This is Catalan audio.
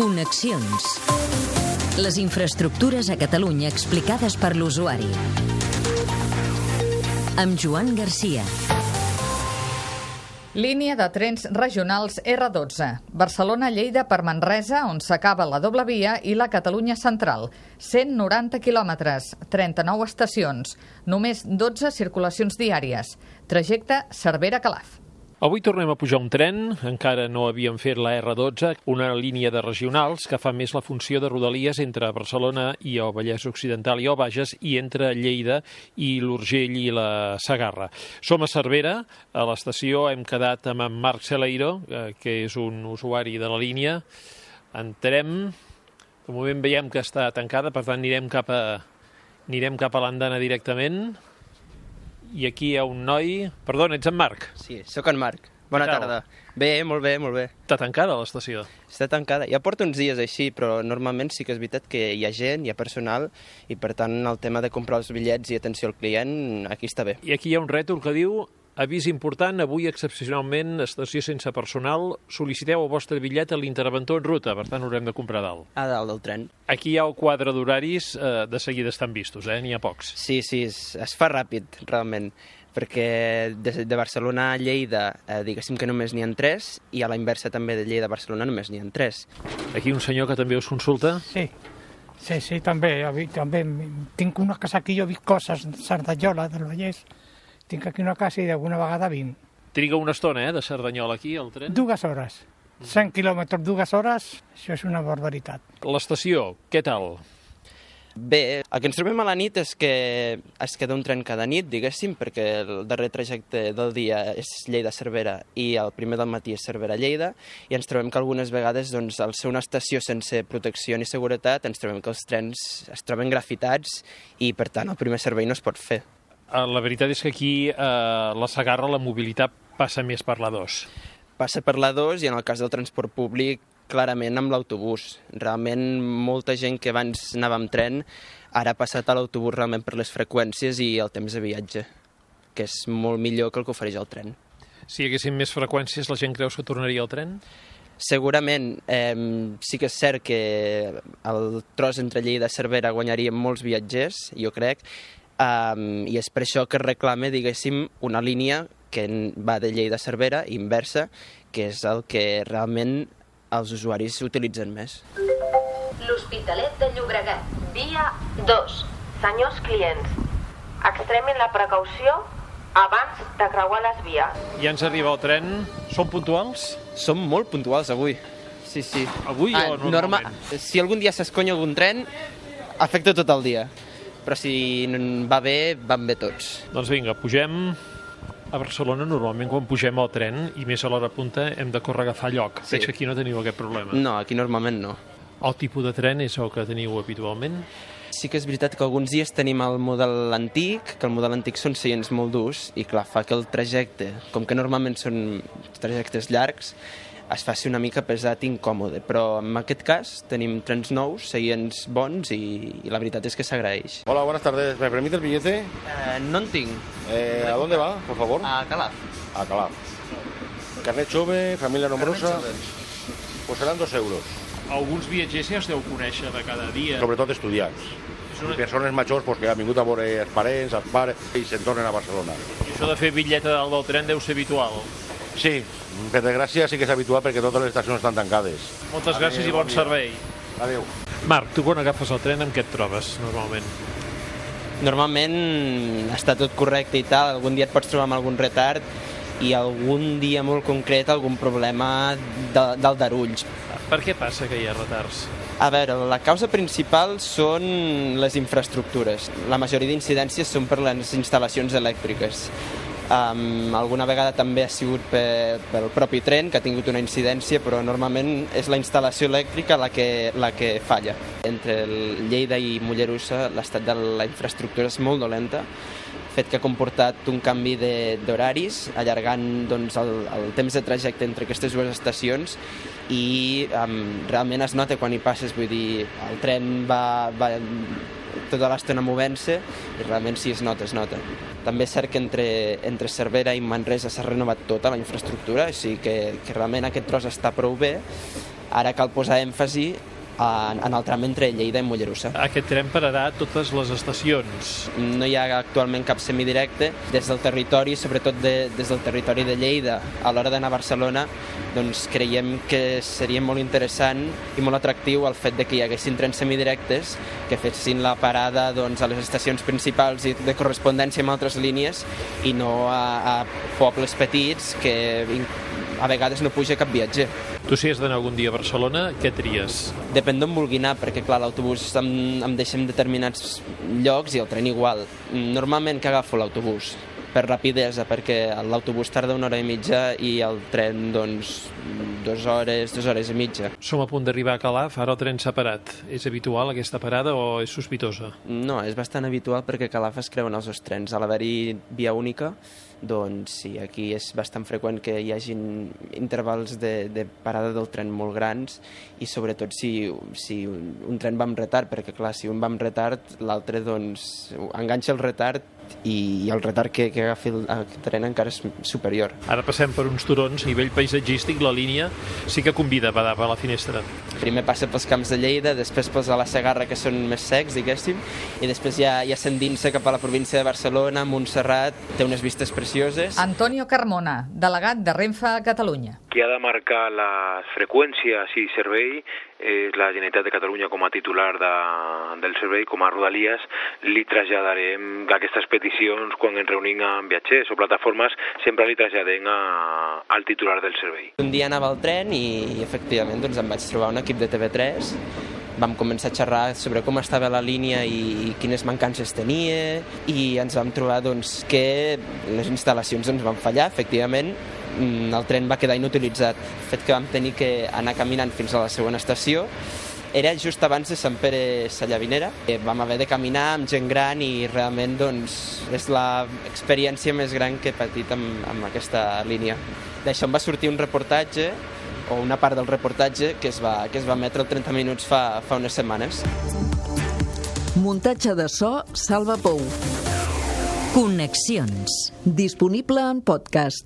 Connexions. Les infraestructures a Catalunya explicades per l'usuari. Amb Joan Garcia. Línia de trens regionals R12. Barcelona-Lleida per Manresa, on s'acaba la doble via, i la Catalunya Central. 190 quilòmetres, 39 estacions, només 12 circulacions diàries. Trajecte Cervera-Calaf. Avui tornem a pujar un tren, encara no havíem fet la R12, una línia de regionals que fa més la funció de rodalies entre Barcelona i el Vallès Occidental i el Bages i entre Lleida i l'Urgell i la Sagarra. Som a Cervera, a l'estació hem quedat amb en Marc Celeiro, eh, que és un usuari de la línia. Entrem, de moment veiem que està tancada, per tant anirem cap a, anirem cap a l'andana directament i aquí hi ha un noi... Perdona, ets en Marc? Sí, sóc en Marc. Bona Què tal? tarda. Bé, molt bé, molt bé. Està tancada l'estació. Està tancada. Ja porto uns dies així, però normalment sí que és veritat que hi ha gent, hi ha personal, i per tant el tema de comprar els bitllets i atenció al client, aquí està bé. I aquí hi ha un rètol que diu avís important, avui excepcionalment estació sense personal, sol·liciteu el vostre bitllet a l'interventor en ruta, per tant haurem de comprar dalt. A dalt del tren. Aquí hi ha el quadre d'horaris, eh, de seguida estan vistos, eh? n'hi ha pocs. Sí, sí, es, es fa ràpid, realment, perquè de, de Barcelona a Lleida, eh, diguéssim que només n'hi ha tres, i a la inversa també de Lleida a Barcelona només n'hi ha tres. Aquí un senyor que també us consulta. Sí, sí, sí, també. jo vi- també tinc una casa aquí, jo he vist coses de Cerdanyola, del Vallès. Tinc aquí una casa i d'alguna vegada vinc. Triga una estona, eh, de Cerdanyola aquí, al tren. Dues hores. 100 quilòmetres, dues hores, això és una barbaritat. L'estació, què tal? Bé, el que ens trobem a la nit és que es queda un tren cada nit, diguéssim, perquè el darrer trajecte del dia és Lleida-Cervera i el primer del matí és Cervera-Lleida, i ens trobem que algunes vegades, doncs, al ser una estació sense protecció ni seguretat, ens trobem que els trens es troben grafitats i, per tant, el primer servei no es pot fer. Eh, La veritat és que aquí, eh, la Sagarra, la mobilitat passa més per la 2. Passa per la 2 i en el cas del transport públic clarament amb l'autobús. Realment molta gent que abans anava amb tren ara ha passat a l'autobús realment per les freqüències i el temps de viatge, que és molt millor que el que ofereix el tren. Si hi haguessin més freqüències, la gent creus que tornaria al tren? Segurament eh, sí que és cert que el tros entre Lleida i Cervera guanyaria molts viatgers, jo crec, um, i és per això que reclama, diguéssim, una línia que va de Lleida a Cervera, inversa, que és el que realment els usuaris utilitzen més. L'Hospitalet de Llobregat, via 2. Senyors clients, extremin la precaució abans de creuar les vies. Ja ens arriba el tren. Són puntuals? Som molt puntuals avui. Sí, sí. Avui o normalment? Si algun dia s'esconya algun tren, afecta tot el dia. Però si va bé, van bé tots. Doncs vinga, pugem a Barcelona. Normalment quan pugem al tren, i més a l'hora punta, hem de córrer a agafar lloc. Sí. Veig que aquí no teniu aquest problema. No, aquí normalment no. El tipus de tren és el que teniu habitualment? Sí que és veritat que alguns dies tenim el model antic, que el model antic són seients molt durs, i clar, fa que el trajecte, com que normalment són trajectes llargs, es faci una mica pesat i incòmode, però en aquest cas tenim trens nous, seients bons i, i la veritat és que s'agraeix. Hola, buenas tardes. ¿Me permite el billete? Eh, no en tinc. Eh, ¿A dónde va, por favor? A Calaf. A Calaf. Carnet jove, familia nombrosa. Pues serán dos euros. Alguns viatgers ja us deu conèixer de cada dia. Sobre todo estudiants. una- I persones majors pues, que han vingut a veure els parents, els pares, i se'n tornen a Barcelona. I això de fer bitllet a dalt del tren deu ser habitual. Sí, per desgràcia sí que és habitual perquè totes les estacions estan tancades. Moltes gràcies i bon dia. servei. Adéu. Marc, tu quan agafes el tren amb què et trobes normalment? Normalment està tot correcte i tal, algun dia et pots trobar amb algun retard i algun dia molt concret algun problema de, d'aldarulls. Per què passa que hi ha retards? A veure, la causa principal són les infraestructures. La majoria d'incidències són per les instal·lacions elèctriques. Um, alguna vegada també ha sigut pe, pel propi tren que ha tingut una incidència, però normalment és la instal·lació elèctrica la que, la que falla. Entre Lleida i Mollerussa l'estat de la infraestructura és molt dolenta, fet que ha comportat un canvi d'horaris, allargant doncs, el, el temps de trajecte entre aquestes dues estacions i um, realment es nota quan hi passes, vull dir, el tren va, va tota l'estona movent-se i realment sí es nota, es nota. També és cert que entre, entre Cervera i Manresa s'ha renovat tota la infraestructura, sigui que, que realment aquest tros està prou bé Ara cal posar èmfasi en, en el tram entre Lleida i Mollerussa. Aquest tren pararà a totes les estacions. No hi ha actualment cap semidirecte des del territori, sobretot de, des del territori de Lleida. A l'hora d'anar a Barcelona doncs creiem que seria molt interessant i molt atractiu el fet de que hi haguessin trens semidirectes que fessin la parada doncs, a les estacions principals i de correspondència amb altres línies i no a, a pobles petits que a vegades no puja cap viatger. Tu si has d'anar algun dia a Barcelona, què tries? Depèn d'on vulgui anar, perquè clar, l'autobús em, em deixa en determinats llocs i el tren igual. Normalment que agafo l'autobús, per rapidesa, perquè l'autobús tarda una hora i mitja i el tren, doncs, dues hores, dues hores i mitja. Som a punt d'arribar a Calaf, ara el tren s'ha parat. És habitual aquesta parada o és sospitosa? No, és bastant habitual perquè a Calaf es creuen els dos trens. A l'haver-hi via única, doncs sí, aquí és bastant freqüent que hi hagin intervals de, de parada del tren molt grans i sobretot si, si un tren va amb retard, perquè clar, si un va amb retard, l'altre doncs enganxa el retard i, i el retard que, que agafi el, el tren encara és superior. Ara passem per uns turons, a nivell paisatgístic, la línia sí que convida a badar per la finestra. Primer passa pels camps de Lleida, després pels de la Segarra, que són més secs, diguéssim, i després ja, ja s'endinsa cap a la província de Barcelona, Montserrat, té unes vistes precioses. Antonio Carmona, delegat de Renfe a Catalunya. Qui ha de marcar les freqüències i servei és la Generalitat de Catalunya com a titular de, del servei, com a Rodalies, li traslladarem aquestes peticions quan ens reunim amb viatgers o plataformes, sempre li traslladem a, al titular del servei. Un dia anava al tren i, efectivament doncs, em vaig trobar un equip de TV3 vam començar a xerrar sobre com estava la línia i, quines mancances tenia i ens vam trobar doncs, que les instal·lacions ens van fallar, efectivament, mm, el tren va quedar inutilitzat. Fet que vam tenir que anar caminant fins a la següent estació era just abans de Sant Pere Sallavinera. Eh, vam haver de caminar amb gent gran i realment doncs, és l'experiència més gran que he patit amb, amb aquesta línia. D'això em va sortir un reportatge o una part del reportatge que es va, que es va emetre el 30 minuts fa, fa unes setmanes. Muntatge de so, Salva Pou. Connexions. Disponible en podcast.